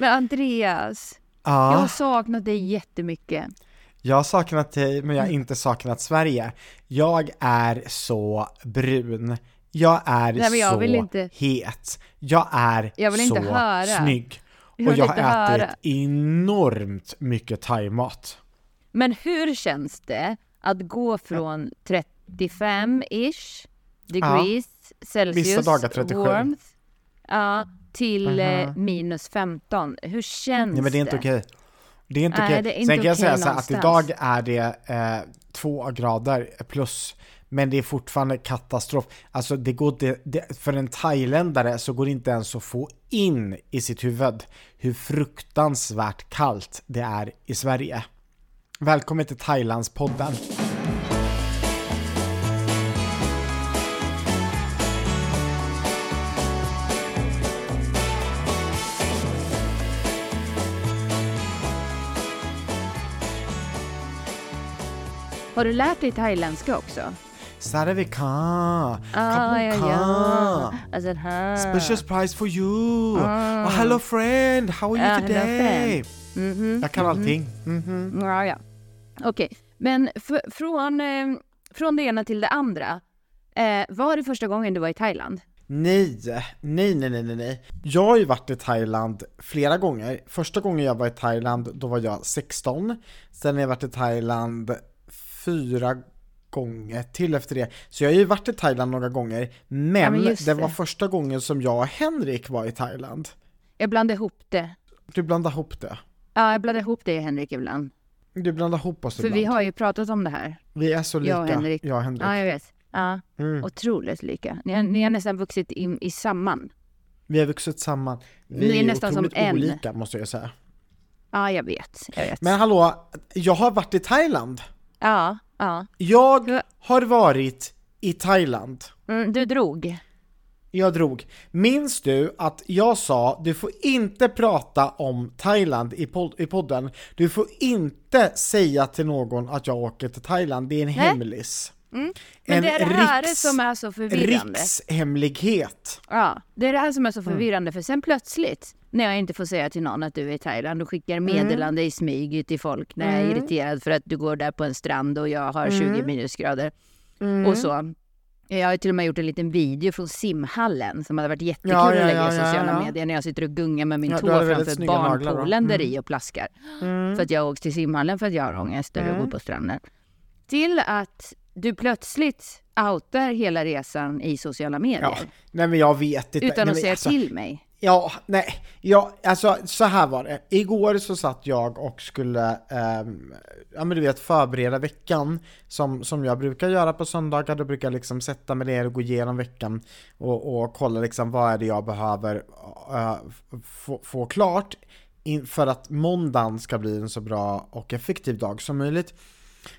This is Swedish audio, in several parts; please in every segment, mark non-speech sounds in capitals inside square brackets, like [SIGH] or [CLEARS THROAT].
Men Andreas, jag har saknat dig jättemycket. Jag har saknat dig, men jag har inte saknat Sverige. Jag är så brun. Jag är Nej, jag så inte- het. Jag är Jag så inte höra. snygg. Jag Och jag har inte höra. ätit enormt mycket thaimat. Men hur känns det att gå från 35-ish degrees Celsius Vissa dagar 37. warmth ja, till eh, Aha. minus 15? Hur känns Nej men det är inte okej. Det är inte okej. det inte Sen kan jag okej säga så här att idag är det eh, två grader plus. Men det är fortfarande katastrof. Alltså det går inte, det, för en thailändare så går det inte ens att få in i sitt huvud hur fruktansvärt kallt det är i Sverige. Välkommen till Thailandspodden. Har du lärt dig thailändska också? Saravika, Ah, ja, ja. Alltså, special prize for you. Oh, hello friend, how are you Ah, today? Mhm, Jag kan mhm. allting. Mhm. Ja, ja. Okej, men f- från, eh, från det ena till det andra. Eh, var det första gången du var i Thailand? Nej, nej, nej, nej, nej, nej. Jag har ju varit i Thailand flera gånger. Första gången jag var i Thailand, då var jag 16. Sen har jag varit i Thailand fyra gånger till efter det. Så jag har ju varit i Thailand några gånger. Men, Ja, men just det var det. första gången som jag och Henrik var i Thailand. Jag blandar ihop det. Du blandar ihop det. Ja, jag blandar ihop det Henrik ibland. Du blandar ihop oss För ibland. vi har ju pratat om det här. Vi är så lika, Jag och Henrik. jag och Henrik. Ja, jag vet. Ja, Mm. otroligt lika. Ni har, ni har nästan vuxit i, i samman. Vi har vuxit samman. Vi Ni är är, nästan som en. olika måste jag säga. Ja, jag vet. Jag vet. Men hallå, jag har varit i Thailand. Ja, ja. Jag har varit i Thailand. Mm, du drog. Jag drog. Minns du att jag sa du får inte prata om Thailand i, pod- i podden. Du får inte säga till någon att jag åker till Thailand. Det är en hemlis. Mm. Men det är det här som är så förvirrande. Rikshemlighet. Ja, det är det här som är så Mm. förvirrande för sen plötsligt när jag inte får säga till någon att du är i Thailand och skickar meddelande i smyg till folk när jag är Mm. irriterad för att du går där på en strand och jag har 20 Mm. minusgrader Mm. och så. Jag har till och med gjort en liten video från simhallen som hade varit jättekul Ja, ja, att lägga i ja, sociala medier när jag sitter och gungar med min tå framför barnpoolen där Mm. i och plaskar. Mm. För att jag åkt till simhallen för att jag har ångest och jag Mm. går på stranden. Till att du plötsligt outar hela resan i sociala medier. Ja, nej men jag vet inte. Utan nej, att säga alltså, till mig. Ja, nej, ja, alltså så här var det. Igår så satt jag och skulle, ehm, ja men du vet förbereda veckan som, som jag brukar göra på söndagar. Då brukar jag liksom sätta mig ner och gå igenom veckan och, och kolla liksom vad är det jag behöver eh, få, få klart för att måndagen ska bli en så bra och effektiv dag som möjligt.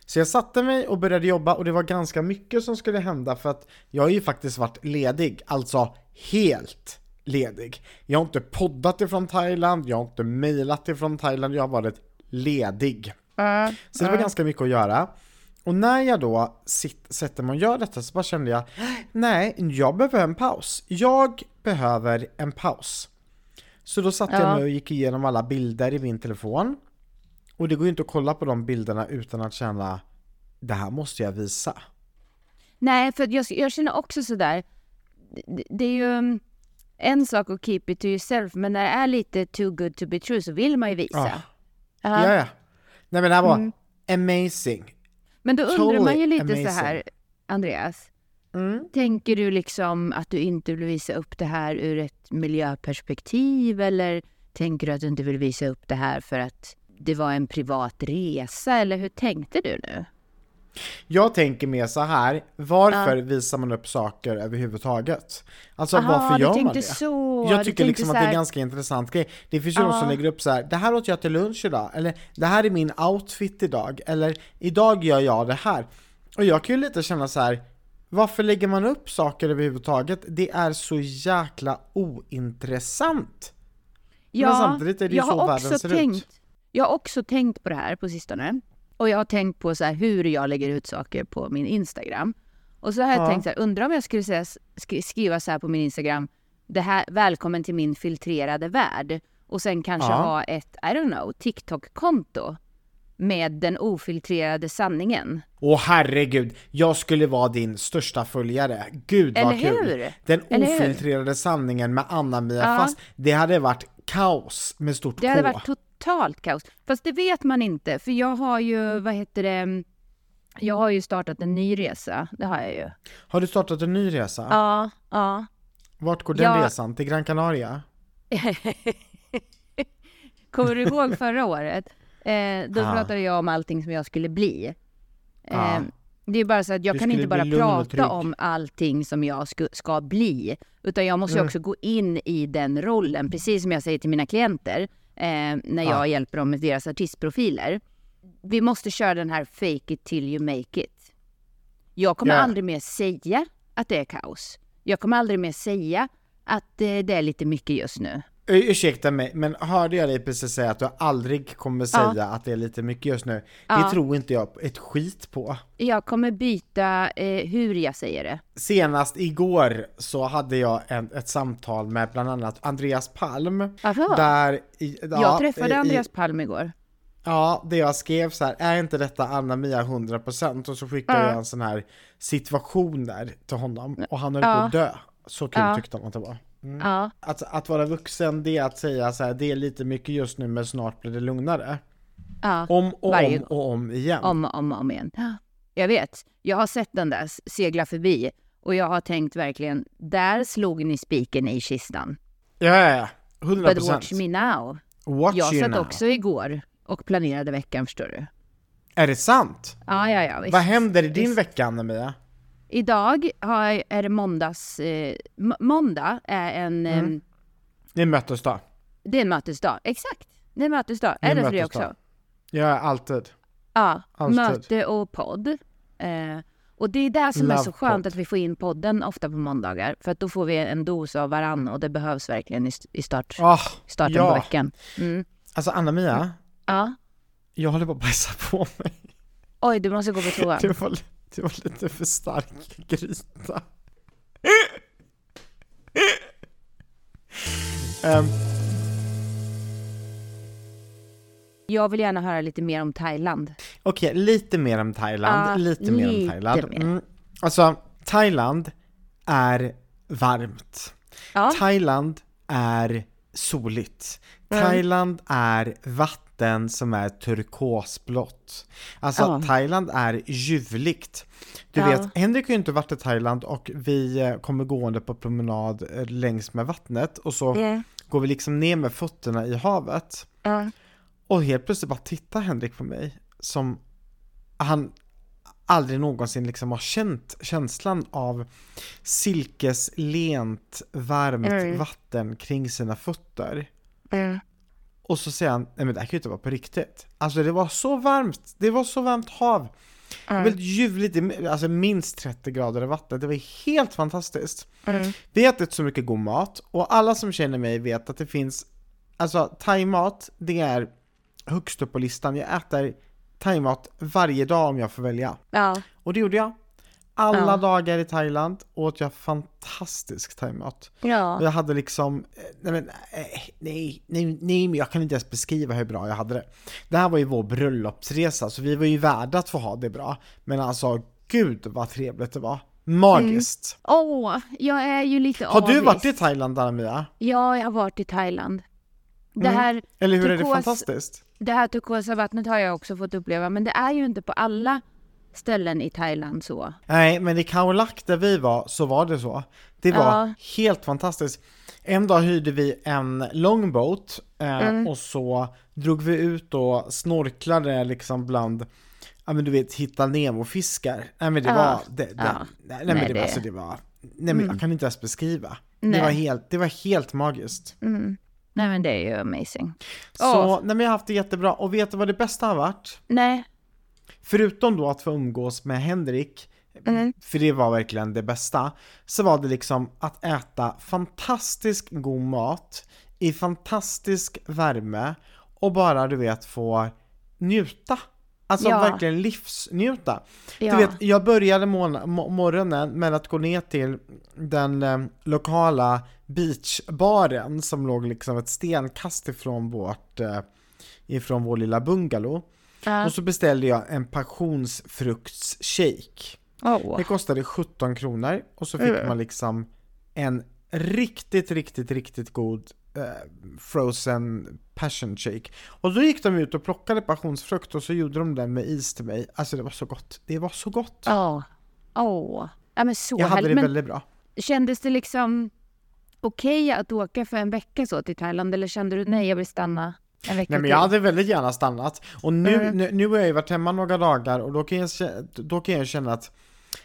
Så jag satte mig och började jobba och det var ganska mycket som skulle hända för att jag har ju faktiskt varit ledig, alltså helt ledig. Jag har inte poddat ifrån Thailand, jag har inte mejlat ifrån Thailand, jag har varit ledig. Så det var ganska mycket att göra. Och när jag då sitt, sätter mig och gör detta så bara kände jag, nej, jag behöver en paus. Jag behöver en paus. Så då satte Ja. jag mig och gick igenom alla bilder i min telefon. Och det går ju inte att kolla på de bilderna utan att känna, det här måste jag visa. Nej, för jag, jag känner också sådär. Det, det är ju um, en sak att keep it to yourself, men när det är lite too good to be true så vill man ju visa. Ja. Ja. Ja, ja. Nej men det här var Mm. amazing. Men då undrar man ju Totally lite amazing. så här, Andreas. Mm. Tänker du liksom att du inte vill visa upp det här ur ett miljöperspektiv eller tänker du att du inte vill visa upp det här för att det var en privat resa eller hur tänkte du nu? Jag tänker mer så här, varför visar man upp saker överhuvudtaget? Alltså Aha, varför gör man det? så. Jag tycker liksom att det är en ganska intressant grej. Det finns ju de som Ja. lägger upp så här, det här åt jag till lunch idag, eller det här är min outfit idag, eller idag gör jag det här. Och jag kan ju lite känna så här, varför lägger man upp saker överhuvudtaget? Det är så jäkla ointressant. Men samtidigt är det ju så världen ser tänkt, ut. Jag har också tänkt på det här på sistone. Och jag har tänkt på så här hur jag lägger ut saker på min Instagram. Och så har jag Ja. tänkt så här, undrar om jag skulle säga, sk- skriva så här på min Instagram, det här, välkommen till min filtrerade värld. och sen kanske Ja. ha ett, I don't know, TikTok-konto med den ofiltrerade sanningen. Åh herregud, jag skulle vara din största följare. Gud vad Eller kul! hur? Den Eller hur? ofiltrerade sanningen med Anna-Mia Ja. Fast. Det hade varit kaos med stort K. totalt kaos. Fast det vet man inte, för jag har ju, vad heter det, jag har ju startat en ny resa. Det har jag ju. Har du startat en ny resa? Ja, ja. Vart går den Ja. resan? Till Gran Canaria? [LAUGHS] Kommer du ihåg förra året? Eh, då Ja. pratade jag om allting som jag skulle bli. Eh, Ja. Det är bara så att jag Du kan inte bara prata om allting som jag ska bli. Utan jag måste Mm. också gå in i den rollen, precis som jag säger till mina klienter eh, när jag Ja. hjälper dem med deras artistprofiler. Vi måste köra den här fake it till you make it. Jag kommer Ja. aldrig mer säga att det är kaos. Jag kommer aldrig mer säga att eh, det är lite mycket just nu. Ursäkta mig, men hörde jag dig precis säga att du aldrig kommer säga att det är lite mycket just nu? Ja. Det tror inte jag ett skit på. Jag kommer byta eh, hur jag säger det. Senast igår så hade jag en, ett samtal med bland annat Andreas Palm. Varför? Där, i, ja, jag träffade i- Andreas Palm igår. Ja, det jag skrev så här, är inte detta Anna-Mia 100%? Och så skickade Ja. jag en sån här situation där till honom och han höll Ja. på att dö. Så kul Ja. tyckte han att det var. Ja, Att, att vara vuxen, det är att säga så här, det är lite mycket just nu men snart blir det lugnare. ja. Om och Varje om och om igen. Om och om, om igen. Ja. Jag vet. Jag har sett den där segla förbi och jag har tänkt verkligen, där slog ni spiken i kistan. Ja, ja, ja. 100%. But watch me now. Watch Jag satt now. också igår och planerade veckan, förstår du. Är det sant? Ja, ja, ja. Visst. Vad händer i din Visst. vecka Anna-Mia? Idag har, är det måndags... Eh, måndag är en... Mm. Eh, Det är mötesdag. det är en mötesdag. Exakt. Det är en mötesdag. Det är Är det en för dig också? Är alltid. Ja, Alltid. möte och podd. Eh, och det är det som är så Love skönt podd. att vi får in podden ofta på måndagar. För att då får vi en dos av varann och det behövs verkligen i, i start, Ah, starten ja. på veckan. Mm. Alltså Anna-Mia, Ja. jag håller på att bajsa på mig. Oj, du måste gå på toa. [LAUGHS] Det var, lite för stark gryta. Ehm, Jag vill gärna höra lite mer om Thailand. Okej, lite mer om Thailand. Ja, lite mer om Thailand. mer. Mm, alltså, Thailand är varmt. Ja, Thailand är soligt. Thailand är vatten som är turkosblått. Alltså Ja. Thailand är ljuvligt. Du Ja. vet, Henrik har ju inte varit i Thailand och vi eh, kommer gående på promenad eh, längs med vattnet och så Ja. går vi liksom ner med fötterna i havet. ja. Och helt plötsligt bara tittar Henrik på mig som han aldrig någonsin liksom har känt känslan av silkeslent, varmt Mm. vatten kring sina fötter. Och så säger han, nej men det här kan ju inte vara på riktigt. Alltså det var så varmt, det var så varmt hav. Var väldigt ljuvligt, alltså minst 30 grader i vattnet, det var helt fantastiskt. Mm. Vi har ätit så mycket god mat och alla som känner mig vet att det finns, alltså thaimat, det är högst upp på listan. Jag äter thaimat varje dag om jag får välja. ja. Och det gjorde jag. Alla Ja. dagar i Thailand åt jag fantastisk thaimat. Ja. jag hade liksom, eh, nej men, eh, nej, nej, nej, men jag kan inte ens beskriva hur bra jag hade det. Det här var ju vår bröllopsresa, så vi var ju värda att få ha det bra. Men alltså, gud vad trevligt det var. Magiskt. Åh, jag är ju lite Har du avis. varit i Thailand, Anna-Mia? Ja, jag har varit i Thailand. Det Mm. här, Eller hur är det Turkos- fantastiskt? det här turkosa vattnet har jag också fått uppleva, men det är ju inte på alla ställen i Thailand så. Nej, men i Khao Lak där vi var så var det så. Det var Ja. helt fantastiskt. En dag hyrde vi en longboat eh, Mm. och så drog vi ut och snorklade liksom bland, ja men du vet, hitta Nemo-fiskar. Nej men det Ja. var, det, det, Ja. nej, nej men det, det- var, alltså det var, nej men jag kan inte ens beskriva. Det Nej. var helt, det var helt magiskt. Mm. Nej men det är ju amazing. Så, Åh. nej men jag har haft det jättebra. Och vet du vad det bästa har varit? Nej. Förutom då att få umgås med Henrik, Mm. för det var verkligen det bästa, så var det liksom att äta fantastisk god mat i fantastisk värme och bara du vet få njuta. Alltså Ja. verkligen livsnjuta. Ja. Du vet, jag började morgon, mo- morgonen med att gå ner till den eh, lokala beachbaren som låg liksom ett stenkast ifrån vårt, eh, ifrån vår lilla bungalow. Ja. Och så beställde jag en passionsfruktsshake. Åh. Det kostade 17 kronor och så fick Mm. man liksom en riktigt, riktigt, riktigt god eh, frozen passion shake. Och då gick de ut och plockade passionsfrukt och så gjorde de den med is till mig. Alltså det var så gott. Det var så gott. Åh. Åh. Ja men så Jag hade det Men väldigt bra. kändes det liksom okej att åka för en vecka så till Thailand eller kände du nej jag vill stanna en vecka Nej men jag hade väldigt gärna stannat. Och nu, Mm. nu, nu har jag ju varit hemma några dagar och då kan jag, då kan jag känna att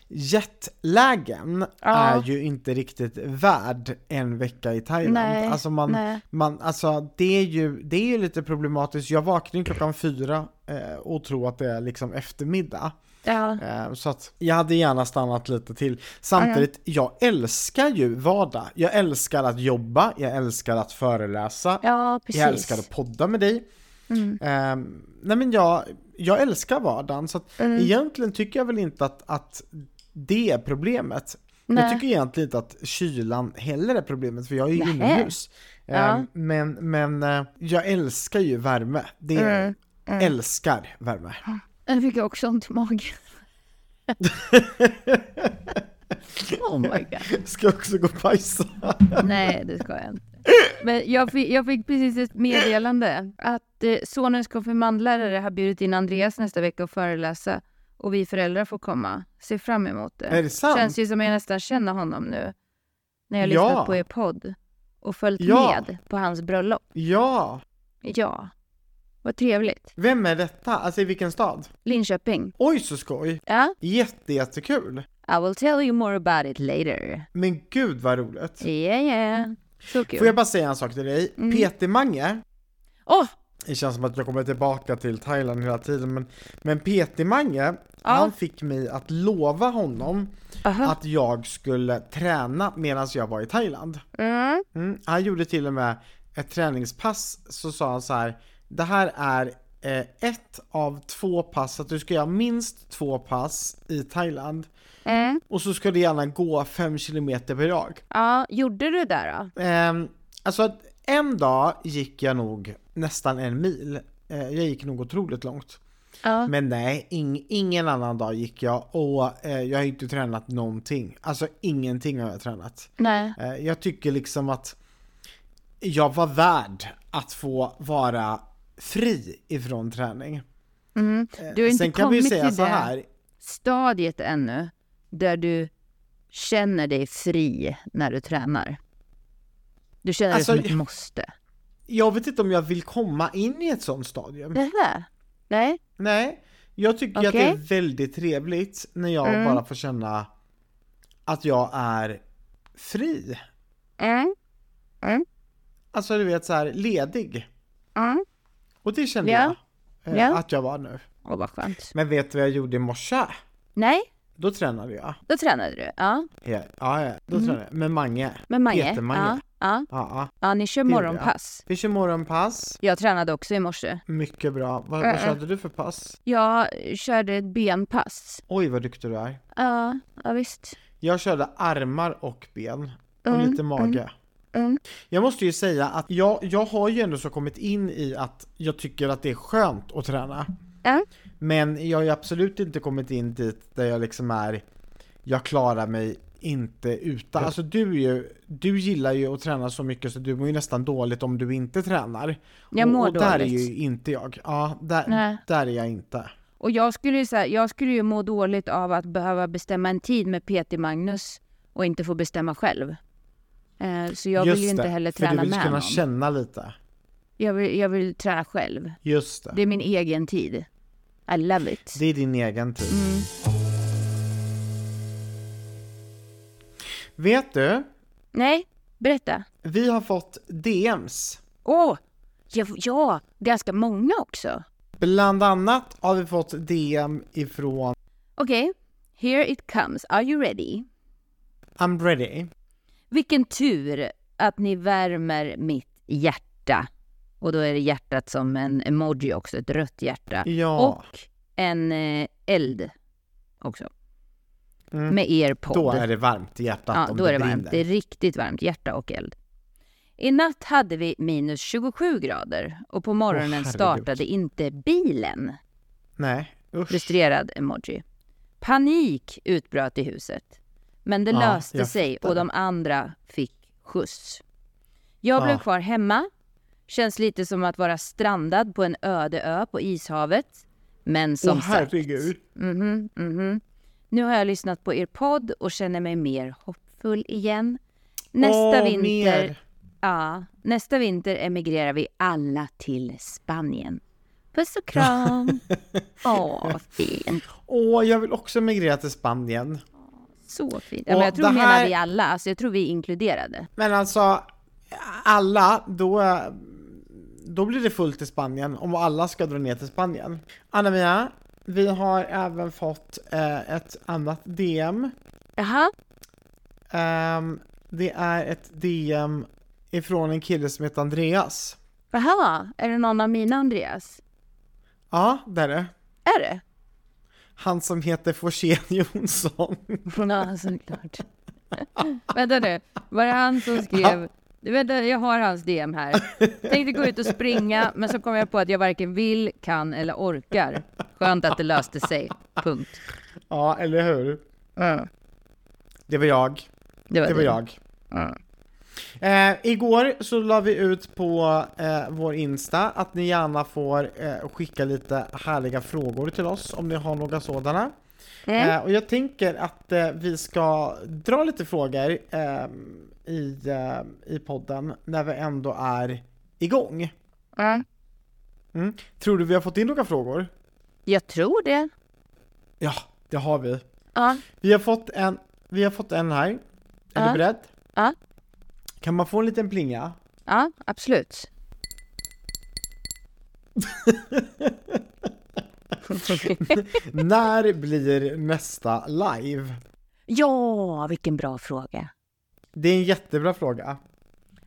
jetlagen Ja. är ju inte riktigt värd en vecka i Thailand. Nej, alltså man, nej. man, alltså det är ju, det är ju lite problematiskt. Jag vaknar klockan fyra eh, och tror att det är liksom eftermiddag. Ja. Eh, så att jag hade gärna stannat lite till. Samtidigt, jag älskar ju vardag. Jag älskar att jobba, jag älskar att föreläsa. ja. Jag älskar att podda med dig. Mm. Ehm, nej men jag, jag älskar vardagen, så att Mm. egentligen tycker jag väl inte att, att det är problemet. Jag Nej. tycker egentligen inte att kylan heller är problemet, för jag är ju inomhus. Ja. Ehm, men men eh, jag älskar ju värme. Det Mm. älskar värme. Nu fick jag också ont i magen. [LAUGHS] oh my god. Ska också gå och bajsa. Nej, det ska jag inte. Men jag fick, jag fick precis ett meddelande att eh, sonens konfirmandlärare har bjudit in Andreas nästa vecka och föreläsa och vi föräldrar får komma. Ser fram emot det. Är det sant? Känns ju som jag nästan känner honom nu. När jag Ja. lyssnat på er podd och följt Ja. med på hans bröllop. Ja, Ja, vad trevligt. vem är detta? Alltså i vilken stad? Linköping. Oj så skoj! Ja, Jätte, jättekul! I will tell you more about it later. Men gud vad roligt! Yeah, yeah. Så kul. Får jag bara säga en sak till dig? Mm. Peter Mange, Åh! det känns som att jag kommer tillbaka till Thailand hela tiden, men, men Peter Mange, Ja. han fick mig att lova honom Aha. att jag skulle träna medan jag var i Thailand. Mm. Mm. Han gjorde till och med ett träningspass, så sa han så här, det här är eh, ett av två pass, att du ska göra minst två pass i Thailand. Mm. Och så ska du gärna gå fem kilometer per dag. Ja, gjorde du det då? Ehm, alltså en dag gick jag nog nästan en mil. Eh, jag gick nog otroligt långt. Ja. Men nej, ing, ingen annan dag gick jag och eh, jag har inte tränat någonting. Alltså ingenting har jag tränat. Nej. Eh, jag tycker liksom att jag var värd att få vara fri ifrån träning. Mm. Eh, Du har inte Sen kan vi kommit till det här, stadiet ännu där du känner dig fri när du tränar. Du känner Alltså, det som ett måste. jag vet inte om jag vill komma in i ett sånt stadium. Det här? Nej? Nej, jag tycker att det är väldigt trevligt när jag Mm. bara får känna att jag är fri. Mm. Alltså du vet så här ledig. Mm. Och det kände Ja. jag eh, Ja. att jag var nu. Åh, vad skönt. Men vet du vad jag gjorde i morse? Nej, Då tränade jag. då tränade du. Ja, Ja, ja, då Mm. tränade jag. Med Mange. med Mange. Peter Mange. Ja, ja. Ja, ja. ni kör morgonpass. Vi kör morgonpass. Jag tränade också i morse. Mycket bra. Vad, vad körde du för pass? Jag körde ett benpass. Oj vad duktig du är. Ja, ja visst. Jag körde armar och ben. Och Mm, lite mage. mm. Jag måste ju säga att jag, jag har ju ändå så kommit in i att jag tycker att det är skönt att träna. Ja. Men jag har ju absolut inte kommit in dit där jag liksom är, jag klarar mig inte utan. Alltså du, är ju, du gillar ju att träna så mycket så du mår ju nästan dåligt om du inte tränar. Jag och, mår och där är dåligt. ju inte jag. Ja, där, Nej. där är jag inte. Och jag skulle, ju så här, jag skulle ju må dåligt av att behöva bestämma en tid med PT Magnus och inte få bestämma själv. Eh, så jag vill ju inte heller för du träna vill med kunna känna lite. Jag vill, jag vill träna själv. Just det. Det är min egen tid. I love it. Det är din egen tid. Mm. Vet du? Nej, berätta. Vi har fått DMs. Åh! ja, ja, ganska många också. Bland annat har vi fått DM ifrån Okej, here it comes. Are you ready? I'm ready. Vilken tur att ni värmer mitt hjärta. Och då är det hjärtat som en emoji också, ett rött hjärta. Ja. Och en eh, eld också. Mm. Med er podd. Då är det varmt i hjärtat Ja, om då det är det brinner. varmt. Det är riktigt varmt. Hjärta och eld. I natt hade vi minus 27 grader och på morgonen herregud. startade inte bilen. Nej, usch. Frustrerad emoji. Panik utbröt i huset. Men det Ja, löste sig och de andra fick skjuts. Jag blev kvar hemma. Känns lite som att vara strandad på en öde ö på ishavet. Men som Åh sagt. herregud. Mhm, mhm. Nu har jag lyssnat på er podd och känner mig mer hoppfull igen. Nästa Åh, vinter, mer. ja, nästa vinter emigrerar vi alla till Spanien. Puss och kram! [LAUGHS] Åh, vad fint. Åh, jag vill också migrera till Spanien. Så fint. Ja, men jag tror du menar här- vi alla, alltså jag tror vi är inkluderade. Men alltså, alla, då, då blir det fullt i Spanien om alla ska dra ner till Spanien. Anna-Mia, vi har även fått eh, ett annat DM. Jaha, Ehm, det är ett DM ifrån en kille som heter Andreas. jaha, är det någon av mina Andreas? Ja, det är det. Är det? Han som heter Forsén [LAUGHS] Jonsson. Ja, såklart. Vänta nu, var det han som skrev... Vet, jag har hans DM här. Tänkte gå ut och springa, men så kom jag på att jag varken vill, kan eller orkar. Skönt att det löste sig. Punkt. Ja, eller hur? Ja, Det var jag. det var, Det var jag. Ja. Eh, igår så la vi ut på eh, vår Insta att ni gärna får eh, skicka lite härliga frågor till oss om ni har några sådana. Mm. Eh, och jag tänker att eh, vi ska dra lite frågor eh, i, i podden när vi ändå är igång. Ja. Mm. Tror du vi har fått in några frågor? Jag tror det. Ja, det har vi. Vi har fått en, vi har fått en här. Är du beredd? Ja. Kan man få en liten plinga? Ja, absolut. [LAUGHS] När blir nästa live? ja, vilken bra fråga. Det är en jättebra fråga.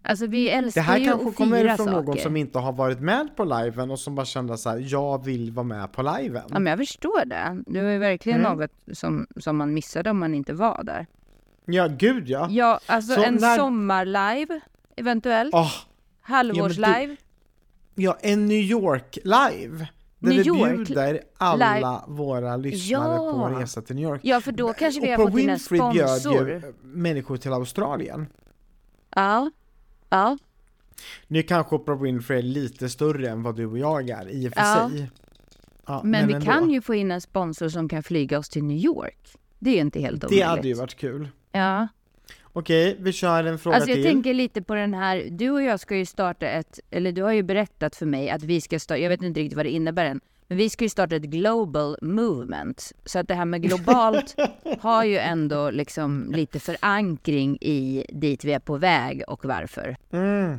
Alltså vi Det älskar här ju kanske att kommer fira från någon som inte har varit med på liven och som bara kände så här: jag vill vara med på liven. Ja, men jag förstår det. Det var ju verkligen Mm. något som, som man missade om man inte var där. Ja, gud ja. Ja, alltså Så en när- sommarlive eventuellt. Åh, Halvårslive. ja, en New York live. Där New vi York bjuder alla våra lyssnare Ja. på en resa till New York. Ja, för då kanske vi har fått in en Winfrey bjöd sponsor. ju människor till Australien. Ja. Ja. Nu kanske Oprah Winfrey är lite större än vad du och jag är i och för Ja. sig. Ja, Men, vi ändå. kan ju få in en sponsor som kan flyga oss till New York. Det är ju inte helt Det omöjligt. hade ju varit kul. Ja. Okej, vi kör en fråga Alltså jag till. tänker lite på den här, du och jag ska ju starta ett, eller du har ju berättat för mig att vi ska starta, jag vet inte riktigt vad det innebär än, men vi ska ju starta ett global movement. Så att det här med globalt [LAUGHS] har ju ändå liksom lite förankring i dit vi är på väg och varför. Mm,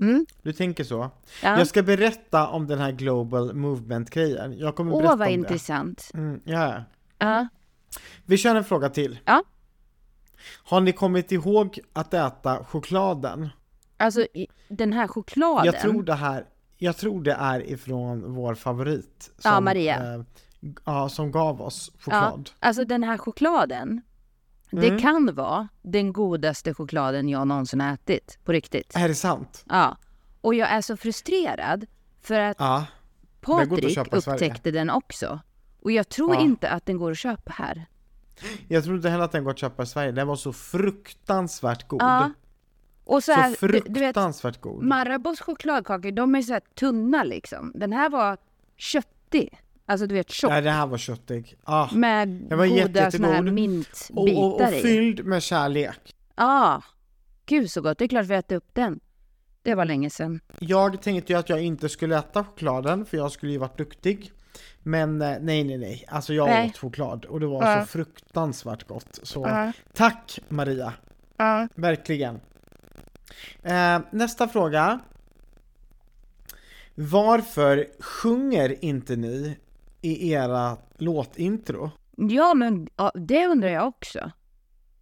Mm? du tänker så. Ja. Jag ska berätta om den här Global Movement-grejen. Jag kommer Åh berätta vad om intressant. det. Mm, ja. Ja. Vi kör en fråga till. Ja. Har ni kommit ihåg att äta chokladen? Alltså den här chokladen. Jag tror det här, jag tror det är ifrån vår favorit. Ja, Maria. Eh, ja, som gav oss choklad. Alltså den här chokladen. Det Mm. kan vara den godaste chokladen jag någonsin har ätit. På riktigt. Är det sant? Ja. Och jag är så frustrerad för att Ja. Patrik upptäckte den också. Och jag tror Ja. inte att den går att köpa här. Jag tror inte heller att den går att köpa i Sverige. Den var så fruktansvärt god. Ja. Och så Så här, du, du vet, fruktansvärt god. Marabous chokladkakor, de är så här tunna liksom. Den här var köttig. Alltså du vet tjock. Nej, den här var köttig. Ah. Med Den var goda såna här mintbitar Och, och, och i. fylld med kärlek. Ja. Gud så gott, det är klart vi äter upp den. Det var länge sedan. Jag tänkte ju att jag inte skulle äta chokladen för jag skulle ju varit duktig. Men eh, nej, nej, nej. Alltså jag Nej. åt choklad och det var Ja. så fruktansvärt gott. Så Ja. tack Maria, Ja. verkligen. Eh, nästa fråga. Varför sjunger inte ni i era låtintro? Ja, men det undrar jag också.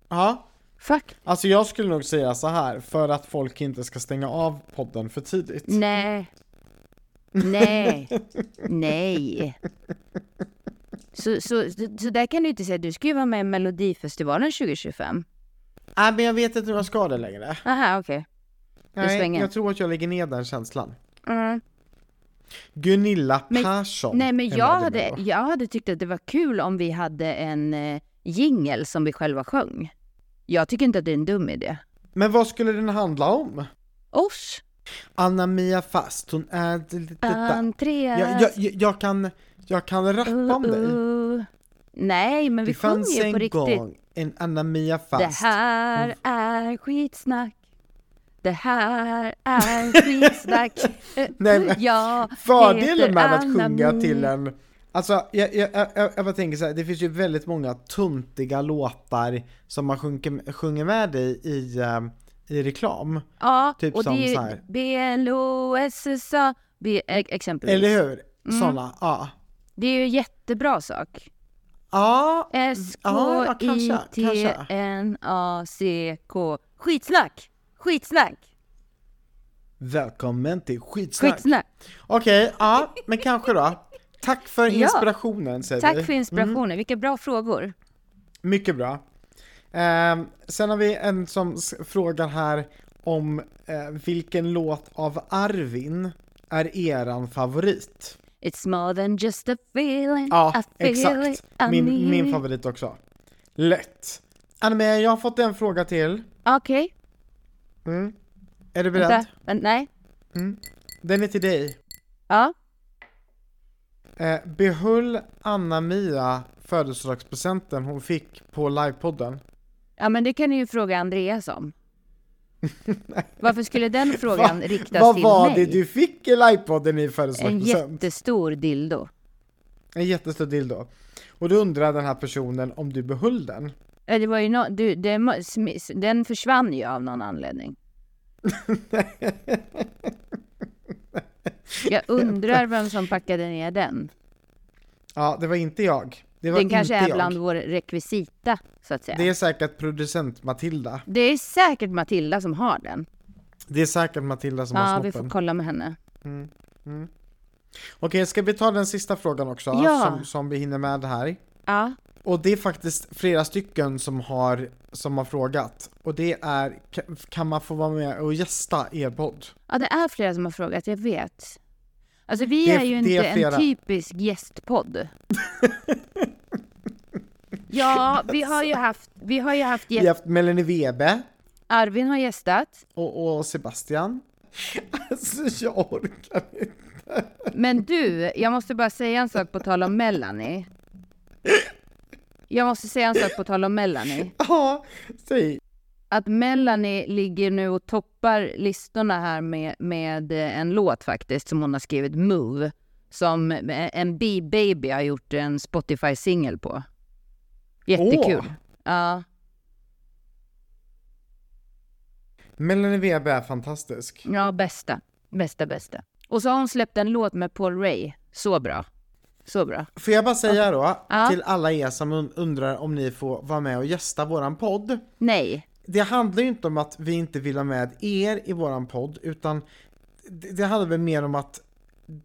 Ja, Fuck. alltså jag skulle nog säga så här för att folk inte ska stänga av podden för tidigt. Nej. Nej. [LAUGHS] Nej. Så, så, så, där kan du inte säga, du ska ju vara med i Melodifestivalen 2025. Nej, men jag vet inte om jag ska det längre. Aha, okej. Nej, svänger. jag tror att jag lägger ner den känslan. Mm. Gunilla Men- Persson. Nej men jag hade, jag hade tyckt att det var kul om vi hade en eh, jingel som vi själva sjöng. Jag tycker inte att det är en dum idé. Men vad skulle den handla om? Oss? Anna-Mia Fast, hon är... Andreas? Jag, jag, jag, kan, jag kan rappa om dig. Uh, Nej, men vi Det fanns sjunger ju en på riktigt. gång en Anna-Mia Det Fast. här är skitsnack. Det här är skitsnack. [LAUGHS] Nej, [LAUGHS] men jag Fördelen med att Anna sjunga till en Alltså, jag, jag, jag, jag bara tänker så här, det finns ju väldigt många tuntiga låtar som man sjunger, sjunger med i, i, eh, i reklam. Ja, typ och som det är här. BLOSSA, exempelvis. Eller hur? Mm. Ja. Det är ju jättebra sak. Ja, ja, S-K-I-T-N-A-C-K. Skitsnack! Skitsnack! välkommen till skitsnack. Skitsnack! Okej, ja, men kanske då. Tack för [LAUGHS] Ja. inspirationen säger Tack vi. för inspirationen. Vilka bra frågor. Mycket bra. Ehm, sen har vi en som frågar här om eh, vilken låt av Arvin är eran favorit? It's more than just a feeling. Ja, I feel exakt. it, I Min, need min it. favorit också. Lätt. Anna jag har fått en fråga till. Okej, Mm. Är du beredd? vänta. Nej. Den är till dig. Ja. Eh, behöll Anna-Mia födelsedagspresenten hon fick på livepodden? Ja, men det kan ni ju fråga Andreas om. [LAUGHS] Varför skulle den frågan Va- riktas Vad till var mig? det du fick i livepodden i En födelsedagspresent? jättestor dildo. En jättestor dildo. Och då undrar den här personen om du behöll den. Ja, Det var ju no, du, det, den försvann ju av någon anledning. [LAUGHS] Jag undrar vem som packade ner den. Ja, det var inte jag. Det Den kanske är jag. bland vår rekvisita, så att säga. Det Det är... är säkert producent Matilda. säkert Matilda som har den. Det är säkert Matilda som Ja, har vi snoppen. får kolla med henne. Okej, ska vi ta den sista frågan också? Ja. Som, som vi hinner med här. Ja, Och det är faktiskt flera stycken som har, som har frågat. Och det är, ka- kan man få vara med och gästa er podd? ja det är flera som har frågat, jag vet. Alltså vi Det är- ju inte är en typisk gästpodd. [LAUGHS] ja, vi har ju haft, vi har ju haft Vi har gäst... haft Melanie Webe Arvin har gästat. och, och Sebastian. [LAUGHS] Alltså jag orkar inte. Men du, jag måste bara säga en sak på tal om Melanie. [LAUGHS] Jag måste säga en sak på tal om Melanie. Ja, säg. Att Melanie ligger nu och toppar listorna här med, med en låt faktiskt som hon har skrivit, Move. Som en B-baby har gjort en Spotify-singel på. Jättekul. Åh. Ja. Melanie Webe är fantastisk. ja, bästa. Bästa, bästa. Och så har hon släppt en låt med Paul Ray. Så bra. Så bra. Får jag bara säga då, Ja. till alla er som un- undrar om ni får vara med och gästa våran podd. Nej. Det handlar ju inte om att vi inte vill ha med er i våran podd, utan det, det handlar väl mer om att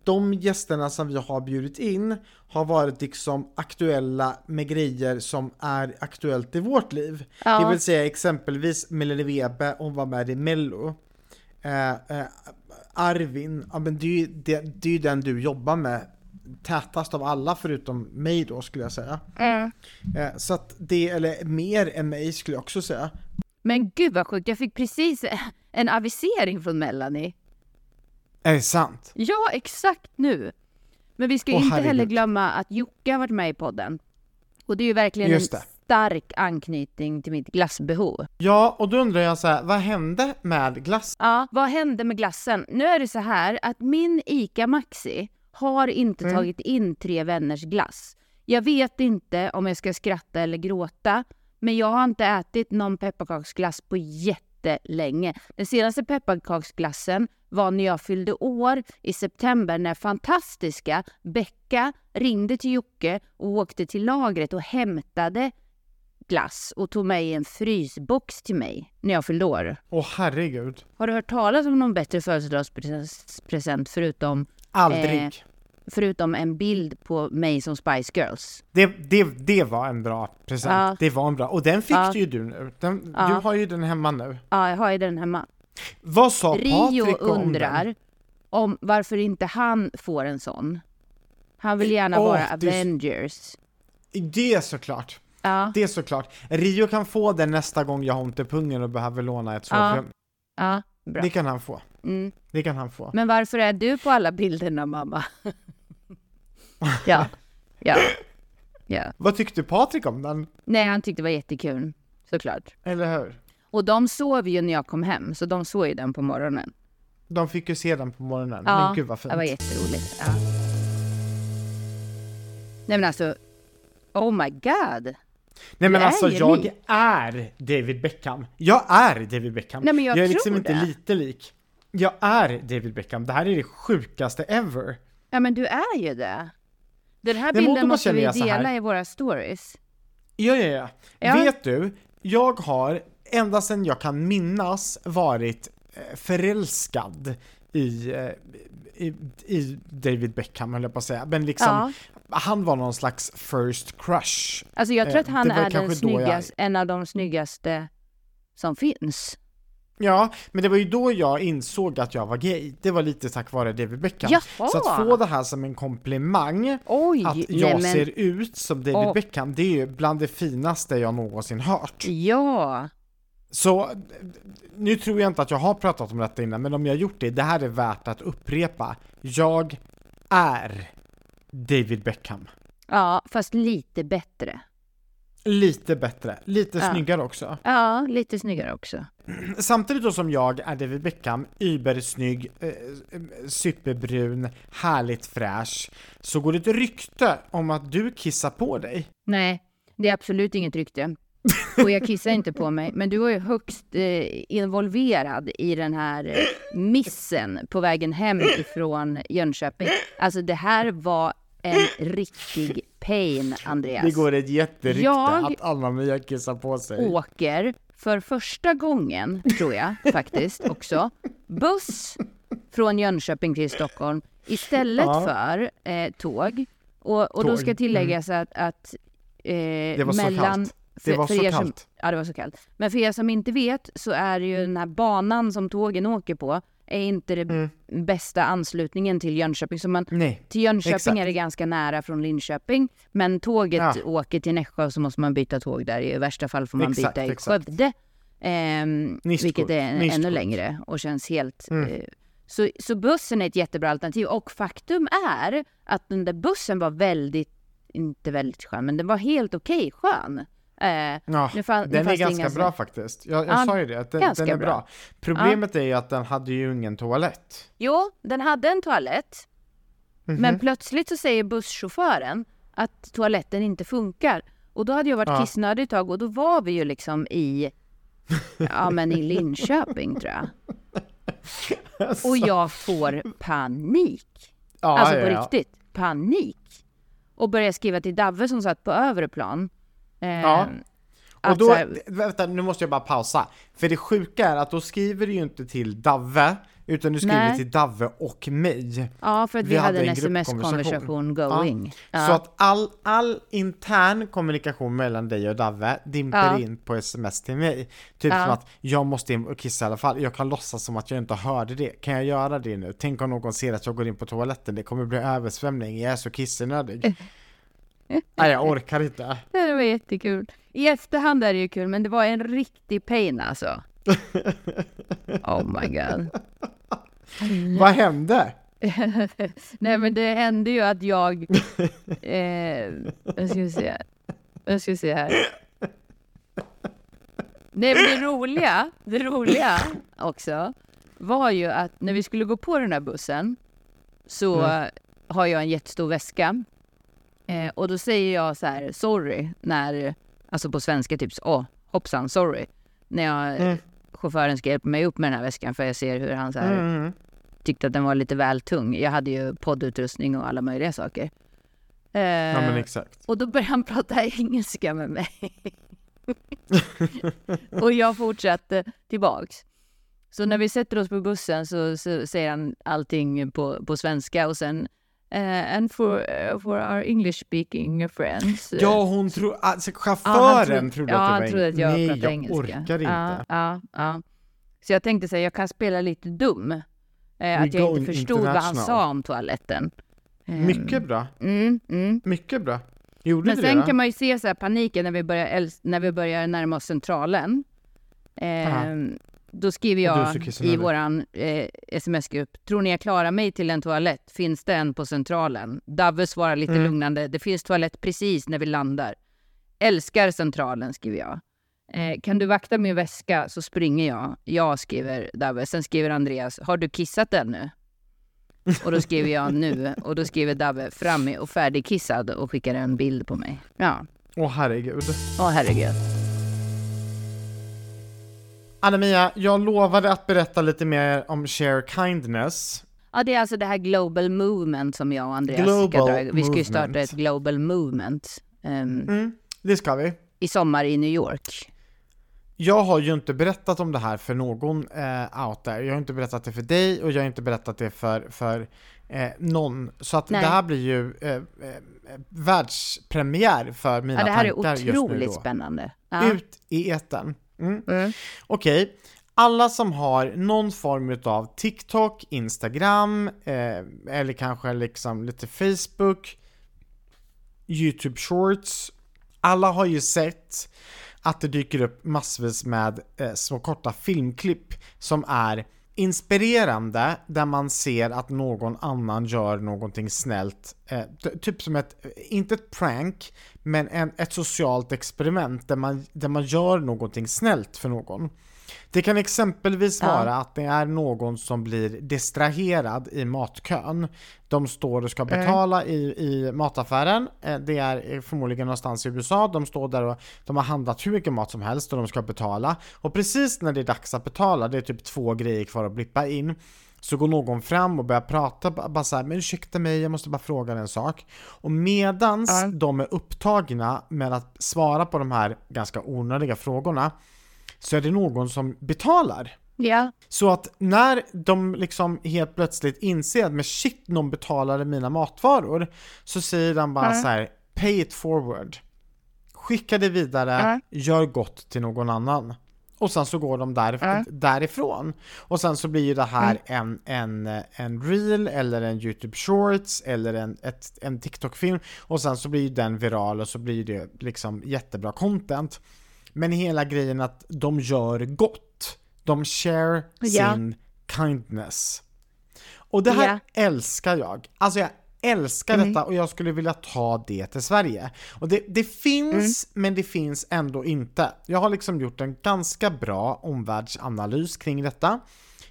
de gästerna som vi har bjudit in har varit liksom aktuella med grejer som är aktuellt i vårt liv. Ja. Det vill säga exempelvis Melanie Webe, hon var med i Mello. Eh, eh, Arvin, ja men det är ju det, det är den du jobbar med tätast av alla förutom mig då skulle jag säga. Mm. Eh, så att det, eller mer än mig skulle jag också säga. Men gud vad sjukt, jag fick precis [LAUGHS] en avisering från Melanie. Är det sant? Ja, exakt nu. Men vi ska Åh, inte herregud. heller glömma att Jocke har varit med i podden. Och det är ju verkligen Just en det. stark anknytning till mitt glassbehov. Ja, och då undrar jag så här, vad hände med glass? Ja, vad hände med glassen? Nu är det så här att min ICA Maxi har inte Mm. tagit in Tre Vänners glass. Jag vet inte om jag ska skratta eller gråta, men jag har inte ätit någon pepparkaksglass på jättelänge. Den senaste pepparkaksglassen var när jag fyllde år i september när fantastiska Becka ringde till Jocke och åkte till lagret och hämtade glass och tog med i en frysbox till mig när jag fyllde år. Åh herregud. Har du hört talas om någon bättre födelsedagspresent förutom Aldrig. Eh, förutom en bild på mig som Spice Girls. Det, det, det var en bra present. Ja. Det var en bra. Och den fick Ja. ju du nu. Den, Ja. Du har ju den hemma nu. Ja, jag har ju den hemma. Vad sa Rio Patrik om undrar den? om varför inte han får en sån. Han vill gärna Åh, vara Avengers. Det är såklart. Ja, Det är såklart. Rio kan få den nästa gång jag har ont i pungen och behöver låna ett Ja. sovrum. ja, bra. Det kan han få. Mm. Det kan han få. Men varför är du på alla bilderna mamma? [LAUGHS] [LAUGHS] ja, ja, ja. Vad tyckte Patrik om den? Nej, han tyckte det var jättekul, såklart. Eller hur? Och de sov ju när jag kom hem, så de såg ju den på morgonen. De fick ju se den på morgonen. Ja, Men gud vad fint. det var jätteroligt. Ja. Nej men alltså, oh my god. Nej men alltså jag lik. är David Beckham. Jag är David Beckham. Nej, men jag är liksom tror inte det. lite lik. Jag är David Beckham. Det här är det sjukaste ever. Ja men du är ju det. Den här bilden måste känner vi dela i våra stories. Ja, ja, ja. Ja. Vet du, jag har ända sedan jag kan minnas varit eh, förälskad i, eh, i, i David Beckham höll jag på att säga. Men liksom, Ja. han var någon slags first crush. Alltså jag tror Eh, att han det var är den då jag- en av de snyggaste som finns. Ja, men det var ju då jag insåg att jag var gay. Det var lite tack vare David Beckham. Jaha. Så att få det här som en komplimang, Oj! att nej, jag men- ser ut som David Åh. Beckham, det är ju bland det finaste jag någonsin hört. Ja, Så nu tror jag inte att jag har pratat om detta innan, men om jag har gjort det, det här är värt att upprepa. Jag är David Beckham. ja, fast lite bättre. Lite bättre, lite Ja. snyggare också. Ja, lite snyggare också. [CLEARS THROAT] Samtidigt då som jag är David Beckham, übersnygg, eh, superbrun, härligt fräsch, så går det ett rykte om att du kissar på dig. Nej, det är absolut inget rykte. Och jag kissar inte på mig, men du var ju högst eh, involverad i den här eh, missen på vägen hem ifrån Jönköping. Alltså det här var en riktig pain, Andreas. Det går ett jätterykte Jag- att Anna-Mia kissar på sig. åker för första gången, tror jag [LAUGHS] faktiskt också, buss från Jönköping till Stockholm istället Ja. för eh, tåg. Och, och då Tåg, ska tilläggas att, att eh, Det var så mellan... kallt. Det var så er som, kallt. Ja, det var så kallt. Men för er som inte vet så är ju den här banan som tågen åker på är inte det Mm. bästa anslutningen till Jönköping. Så man, Nej. till Jönköping Exakt. är det ganska nära från Linköping, men tåget Ja. åker till Nässjö så måste man byta tåg där. I värsta fall får man Exakt, byta i exakt. Skövde, Nistkort, vilket är ännu nistkort. längre och känns helt... Mm. Eh, så, så bussen är ett jättebra alternativ och faktum är att den där bussen var väldigt, inte väldigt skön, men den var helt okej skön. Eh, Ja, nu fan- nu den är fanns det ganska bra så- faktiskt. Jag, jag Ja, sa ju det, att den, den är bra. bra. Problemet är ju att den hade ju ingen toalett. Jo, den hade en toalett, Mhm. Men plötsligt så säger busschauffören att toaletten inte funkar. Och då hade jag varit Ja. kissnödig ett tag och då var vi ju liksom i, ja men i Linköping tror jag. [LAUGHS] Och jag får panik. ja, alltså ja, på ja. riktigt, panik. Och börjar skriva till Davve som satt på övre plan. Ja. Och att då, här, vänta, nu måste jag bara pausa. För det sjuka är att då skriver du ju inte till Davve, utan du skriver Nej. till Davve och mig. ja, för att vi, vi hade en en sms-konversation going. Ja. Så att all, all intern kommunikation mellan dig och Davve dimper Ja. in på sms till mig. Typ Ja. som att jag måste in och kissa i alla fall. Jag kan låtsas som att jag inte hörde det. Kan jag göra det nu? Tänk om någon ser att jag går in på toaletten. Det kommer bli översvämning. Jag är så kissenödig. [LAUGHS] Nej, jag orkar inte. Det var jättekul. I efterhand är det ju kul, men det var en riktig pain alltså. [LAUGHS] Oh my god. Vad hände? [LAUGHS] Nej men det hände ju att jag... Eh, jag ska se. Jag ska se här. Nej men det roliga, det roliga också var ju att när vi skulle gå på den här bussen så Mm. har jag en jättestor väska. Eh, och då säger jag så här, sorry, när, alltså på svenska typ, åh, hoppsan, sorry. När jag, Mm. chauffören ska hjälpa mig upp med den här väskan för jag ser hur han så här, Mm. tyckte att den var lite väl tung. Jag hade ju poddutrustning och alla möjliga saker. Eh, Ja men exakt. och då började han prata [LAUGHS] engelska med mig. [LAUGHS] och jag fortsatte tillbaks. Så när vi sätter oss på bussen så, så säger han allting på, på svenska och sen Uh, and for, uh, for our English speaking friends. Uh, Ja, hon tror, alltså chauffören ja, trodde ja, att det var trodde att jag Nej, pratade jag engelska. orkar inte. Ja, ja. Så jag tänkte säga, jag kan spela lite dum. Eh, att jag inte förstod vad han sa om toaletten. Ehm, Mycket bra, Mm, mm. mycket bra. Gjorde Men sen det kan man ju se så här paniken när vi börjar, när vi börjar närma oss centralen. Ehm, då skriver jag i våran eh, sms-grupp, tror ni jag klarar mig till en toalett? Finns det en på centralen? Davve svarar lite Mm. lugnande, det finns toalett precis när vi landar. Älskar centralen, skriver jag. Eh, kan du vakta min väska så springer jag. Jag skriver Davve. Sen skriver Andreas, har du kissat ännu? Och då skriver jag nu. Och då skriver Davve, fram och färdigkissad och skickar en bild på mig. Ja, Åh herregud. åh herregud. Anna-Mia, jag lovade att berätta lite mer om Share Kindness. Ja, det är alltså det här global movement som jag och Andreas ska Global dra. Vi ska ju starta ett global movement ehm, Mm, det ska vi. i sommar i New York. Jag har ju inte berättat om det här för någon eh, out there. Jag har inte berättat det för dig och jag har inte berättat det för, för eh, någon. Så att Nej. det här blir ju eh, eh, världspremiär för mina Ja, det här är tankar just nu otroligt spännande. Ja. Ut i etern. Mm. Mm. Okej, alla som har någon form av TikTok, Instagram eh, eller kanske liksom lite Facebook, YouTube Shorts. Alla har ju sett att det dyker upp massvis med eh, små korta filmklipp som är inspirerande där man ser att någon annan gör någonting snällt. Eh, typ som ett, inte ett prank, men en, ett socialt experiment där man, där man gör någonting snällt för någon. Det kan exempelvis Ja. vara att det är någon som blir distraherad i matkön. De står och ska betala i, i mataffären. Eh, Det är eh, förmodligen någonstans i USA. De står där och de har handlat hur mycket mat som helst och de ska betala. Och precis när det är dags att betala, det är typ två grejer kvar att blippa in. Så går någon fram och börjar prata, ba- bara såhär, men ursäkta mig, jag måste bara fråga en sak. Och medans Ja. de är upptagna med att svara på de här ganska onödiga frågorna, så är det någon som betalar. Ja. Så att när de liksom helt plötsligt inser att men shit, någon betalade mina matvaror, så säger de bara Ja. så här: pay it forward. Skicka det vidare, Ja. gör gott till någon annan. Och sen så går de där, Ja. därifrån. Och sen så blir ju det här en, en, en reel eller en YouTube shorts eller en, ett, en TikTok-film och sen så blir ju den viral och så blir det liksom jättebra content. Men hela grejen att de gör gott. De share Ja. sin kindness. Och det här Ja. älskar jag. Alltså jag älskar Mm. detta och jag skulle vilja ta det till Sverige. Och det, det finns, Mm. men det finns ändå inte. Jag har liksom gjort en ganska bra omvärldsanalys kring detta.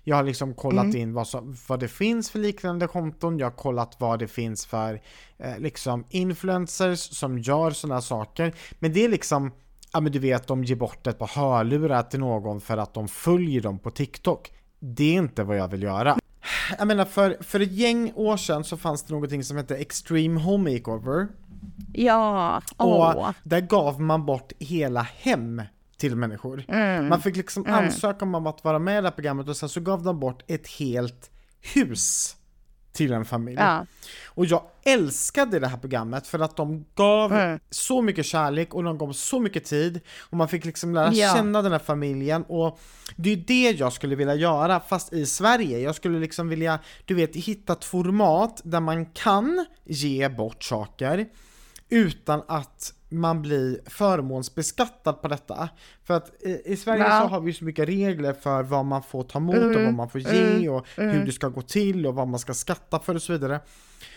Jag har liksom kollat Mm. in vad, som, vad det finns för liknande konton, jag har kollat vad det finns för eh, liksom influencers som gör sådana saker. Men det är liksom, ja men du vet de ger bort ett par hörlurar till någon för att de följer dem på TikTok. Det är inte vad jag vill göra. Jag menar för, för ett gäng år sedan så fanns det någonting som hette Extreme Home Makeover. Ja. Och Åh. där gav man bort hela hem till människor. Mm. Man fick liksom ansöka om att vara med i det här programmet och sen så gav de bort ett helt hus till en familj. Ja. Och jag älskade det här programmet för att de gav Mm. så mycket kärlek och de gav så mycket tid och man fick liksom lära Ja. känna den här familjen och det är det jag skulle vilja göra fast i Sverige. Jag skulle liksom vilja, du vet, hitta ett format där man kan ge bort saker utan att man blir förmånsbeskattad på detta. För att i, i Sverige Ja. så har vi så mycket regler för vad man får ta emot och Mm. vad man får ge och hur det ska gå till och vad man ska skatta för och så vidare.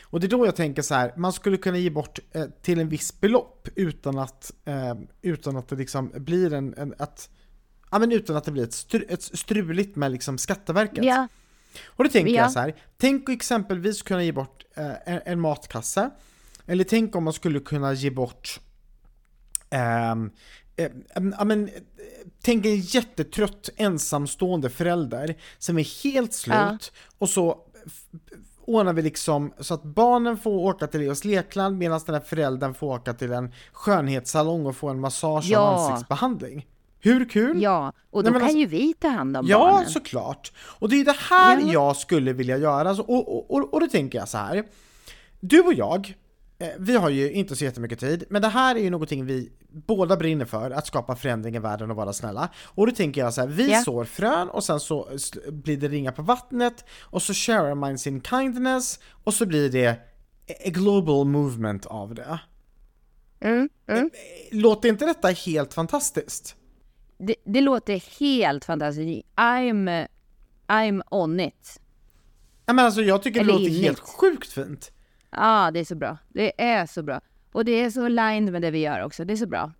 Och det är då jag tänker så här, man skulle kunna ge bort eh, till en viss belopp utan att, eh, utan att det liksom blir en, en att, ja men utan att det blir ett, stru, ett struligt med liksom Skatteverket. Ja. Och då tänker Ja. jag så här, tänk exempelvis kunna ge bort eh, en, en matkasse, eller tänk om man skulle kunna ge bort eh, ja, men, tänk en jättetrött ensamstående förälder som är helt slut Ja. och så ordnar vi liksom så att barnen får åka till Leos lekland medan den här föräldern får åka till en skönhetssalong och få en massage och Ja. ansiktsbehandling. Hur kul? Ja. Och Nej, då men kan alltså- ju vi ta hand om Ja, barnen. såklart. Och det är det här Ja. jag skulle vilja göra. Alltså, och, och, och, och då tänker jag så här. du och jag, vi har ju inte så jättemycket tid, men det här är ju någonting vi båda brinner för, att skapa förändring i världen och vara snälla. Och då tänker jag så här, vi Ja. sår frön och sen så blir det ringar på vattnet och så sharar man sin kindness och så blir det a global movement av det. Mm, mm. Låter inte detta helt fantastiskt? Det, det låter helt fantastiskt. I'm, I'm on it. Ja, men alltså jag tycker det Eller låter inligt. helt sjukt fint. Ja, det är så bra. Det är så bra. Och det är så aligned med det vi gör också. Det är så bra.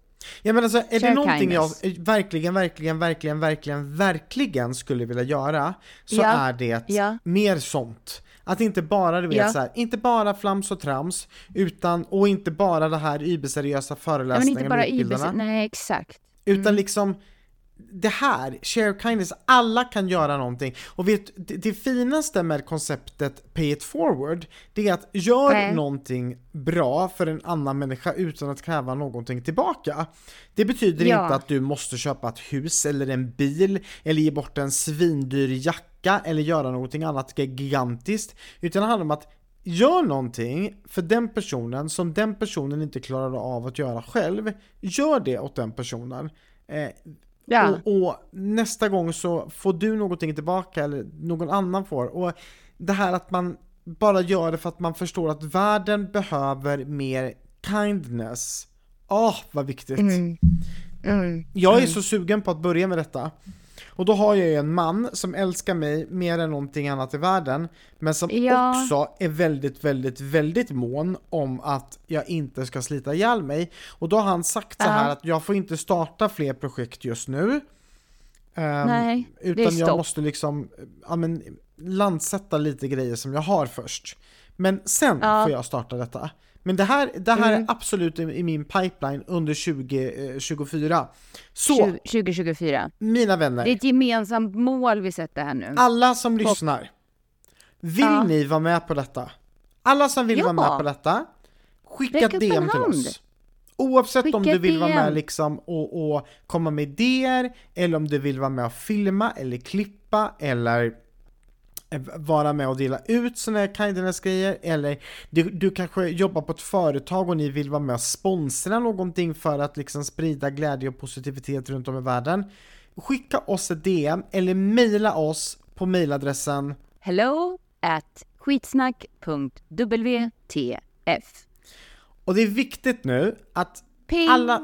Ja men alltså, är det Share någonting jag kindness. eh, verkligen, verkligen, verkligen, verkligen, verkligen skulle vilja göra så Ja. är det Ja. mer sånt. Att inte bara, du vet Ja. så här, inte bara flams och trams, utan, och inte bara det här überseriösa Ja, men inte bara med utbildarna. Nej, exakt. Utan liksom det här, share kindness, alla kan göra någonting. Och vet, det, det finaste med konceptet pay it forward, det är att gör Nej. någonting bra för en annan människa utan att kräva någonting tillbaka. Det betyder Ja. inte att du måste köpa ett hus eller en bil eller ge bort en svindyr jacka eller göra någonting annat gigantiskt. Utan det handlar om att Gör någonting för den personen som den personen inte klarar av att göra själv. Gör det åt den personen. Eh, Ja. och, och nästa gång så får du någonting tillbaka eller någon annan får. Och det här att man bara gör det för att man förstår att världen behöver mer kindness. Åh, vad viktigt. Mm. Mm. Jag är så sugen på att börja med detta. Och då har jag ju en man som älskar mig mer än någonting annat i världen, men som Ja. också är väldigt, väldigt, väldigt mån om att jag inte ska slita ihjäl mig. Och då har han sagt så här Ja. att jag får inte starta fler projekt just nu. Ehm, Nej, det är utan jag stopp. måste liksom, ja men, landsätta lite grejer som jag har först. Men sen Ja. får jag starta detta. Men det här, det här Mm. är absolut i, min pipeline under 2024. Så, 20- 2024. mina vänner, Det är ett gemensamt mål vi sätter här nu. alla som lyssnar, vill Ja. ni vara med på detta? Alla som vill Ja. vara med på detta, skicka ett DM till oss. Oavsett om Skicka du ett vill vara med liksom och, och komma med idéer, eller om du vill vara med och filma, eller klippa, eller eh, vara med och dela ut såna här kindness-grejer, eller du, du kanske jobbar på ett företag och ni vill vara med och sponsra någonting för att liksom sprida glädje och positivitet runt om i världen. Skicka oss ett DM eller mejla oss på mejladressen Hello at skitsnack.wtf. och det är viktigt nu att Ping! alla,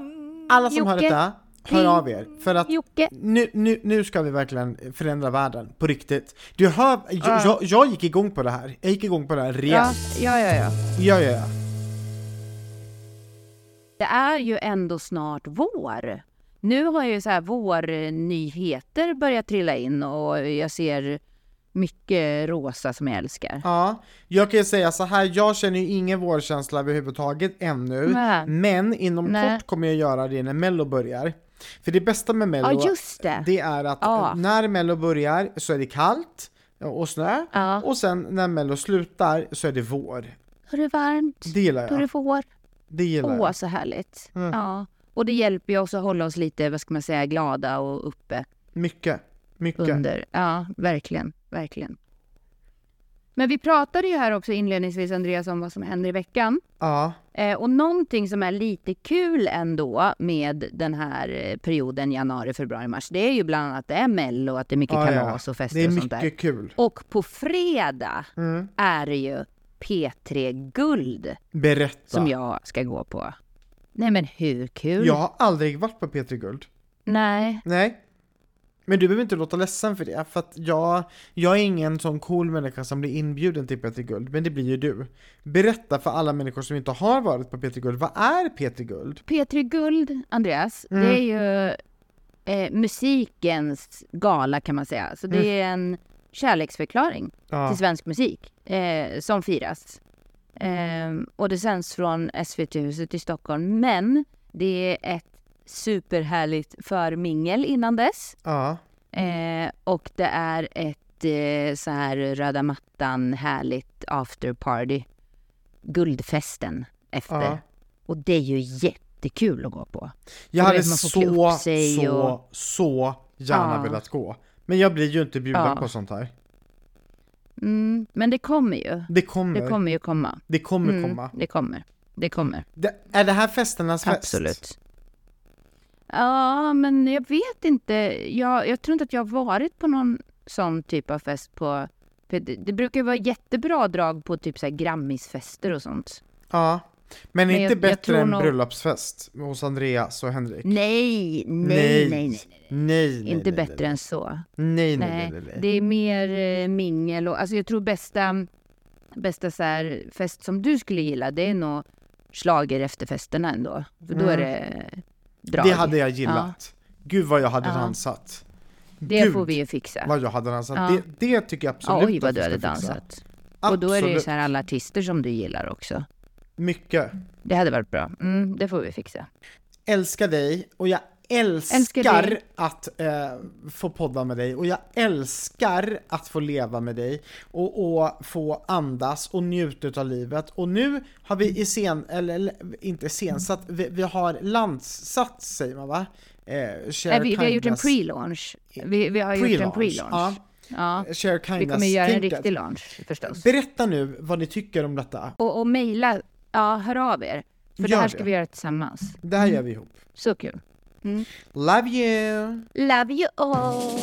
alla som hör Jocke. detta, hör av er. För att Jocke. nu, nu, nu ska vi verkligen förändra världen, på riktigt. Du hör, jag, Ja. jag, jag gick igång på det här. Jag gick igång på det här Ja, rejält. ja, ja, ja. Ja, ja, ja. Det är ju ändå snart vår. Nu har ju så här vårnyheter börjat trilla in och jag ser mycket rosa som jag älskar. Ja, jag kan ju säga så här, jag känner ju ingen vårkänsla överhuvudtaget ännu, Nej. men inom Nej. kort kommer jag göra det när mello börjar. För det bästa med mello, Ja, det. det är att Ja. när mello börjar så är det kallt och snö, Ja. och sen när mello slutar så är det vår. Då är det varmt, Det gillar då är jag. det vår. Det gillar Åh, jag. så härligt. Mm. Ja. Och det hjälper ju också att hålla oss lite, vad ska man säga, glada och uppe Mycket, mycket. under. Ja, verkligen, verkligen. Men vi pratade ju här också inledningsvis, Andreas, om vad som händer i veckan. Ja, Eh, och någonting som är lite kul ändå med den här eh, perioden januari, februari, mars, det är ju bland annat att det är mello, att det är mycket ja, kalas och fester det är och sånt där. mycket kul. Och på fredag Mm. är det ju P3 Guld Berätta. som jag ska gå på. Nej men hur kul? Jag har aldrig varit på P3 Guld. Nej. Nej. Men du behöver inte låta ledsen för det, för att jag, jag är ingen sån cool människa som blir inbjuden till P3 Guld, men det blir ju du. Berätta för alla människor som inte har varit på P3 Guld, vad är P3 Guld? P3 Guld, Andreas, Mm. det är ju eh, musikens gala kan man säga. Så det Mm. är en kärleksförklaring Ja, till svensk musik eh, som firas. Eh, och det sänds från SVT-huset i Stockholm. Men det är ett superhärligt förmingel innan dess. ja, Eh, och det är ett eh, så här röda mattan härligt afterparty. Guldfesten efter. ja. Och det är ju jättekul att gå på. Jag hade så, så, och- så gärna Ja. velat gå. Men jag blir ju inte bjuden Ja. på sånt här. Mm, men det kommer ju. Det kommer. Det kommer ju komma. Det kommer Mm, komma. Det kommer. Det kommer. Det, är det här festernas fest? Absolut. Ja, men jag vet inte. Jag, jag tror inte att jag har varit på någon sån typ av fest på... Det, det brukar vara jättebra drag på typ så här Grammisfester och sånt. Ja. Men, Men inte jag- jag bättre tror än nog- bröllopsfest hos Andreas och Henrik? Nej, nej, nej, nej. nej. Nej, nej, Inte nej, bättre än så. Nej, nej, nej, Nej, nej, det är mer eh, mingel och alltså jag tror bästa, bästa så här, fest som du skulle gilla det är nog slager efterfesterna ändå. För då är det drag. Det hade jag gillat. Gud vad jag hade Ja. dansat. Det Gud, får vi ju fixa. vad jag hade dansat. Ja. Det, det tycker jag absolut Oj, vad du hade fixa. dansat. Och då är det ju Absolut. så här alla artister som du gillar också. Mycket. Det hade varit bra. Mm, det får vi fixa. Älskar dig och jag älskar, Älskar att eh, få podda med dig och jag älskar att få leva med dig och, och få andas och njuta av livet. Och nu har vi i scen, eller, inte iscensatt, vi, vi har landsatt säger man va? Eh, Nej, vi, vi har gjort en pre-launch. Vi, vi har gjort en Pre-launch, pre-launch. Ja. Share Vi kindness kommer göra en riktig launch förstås. Berätta nu vad ni tycker om detta. Och, och mejla, ja hör av er. För det Gör här ska det. vi göra tillsammans. Det här gör vi ihop. Så kul. Love you! Love you all!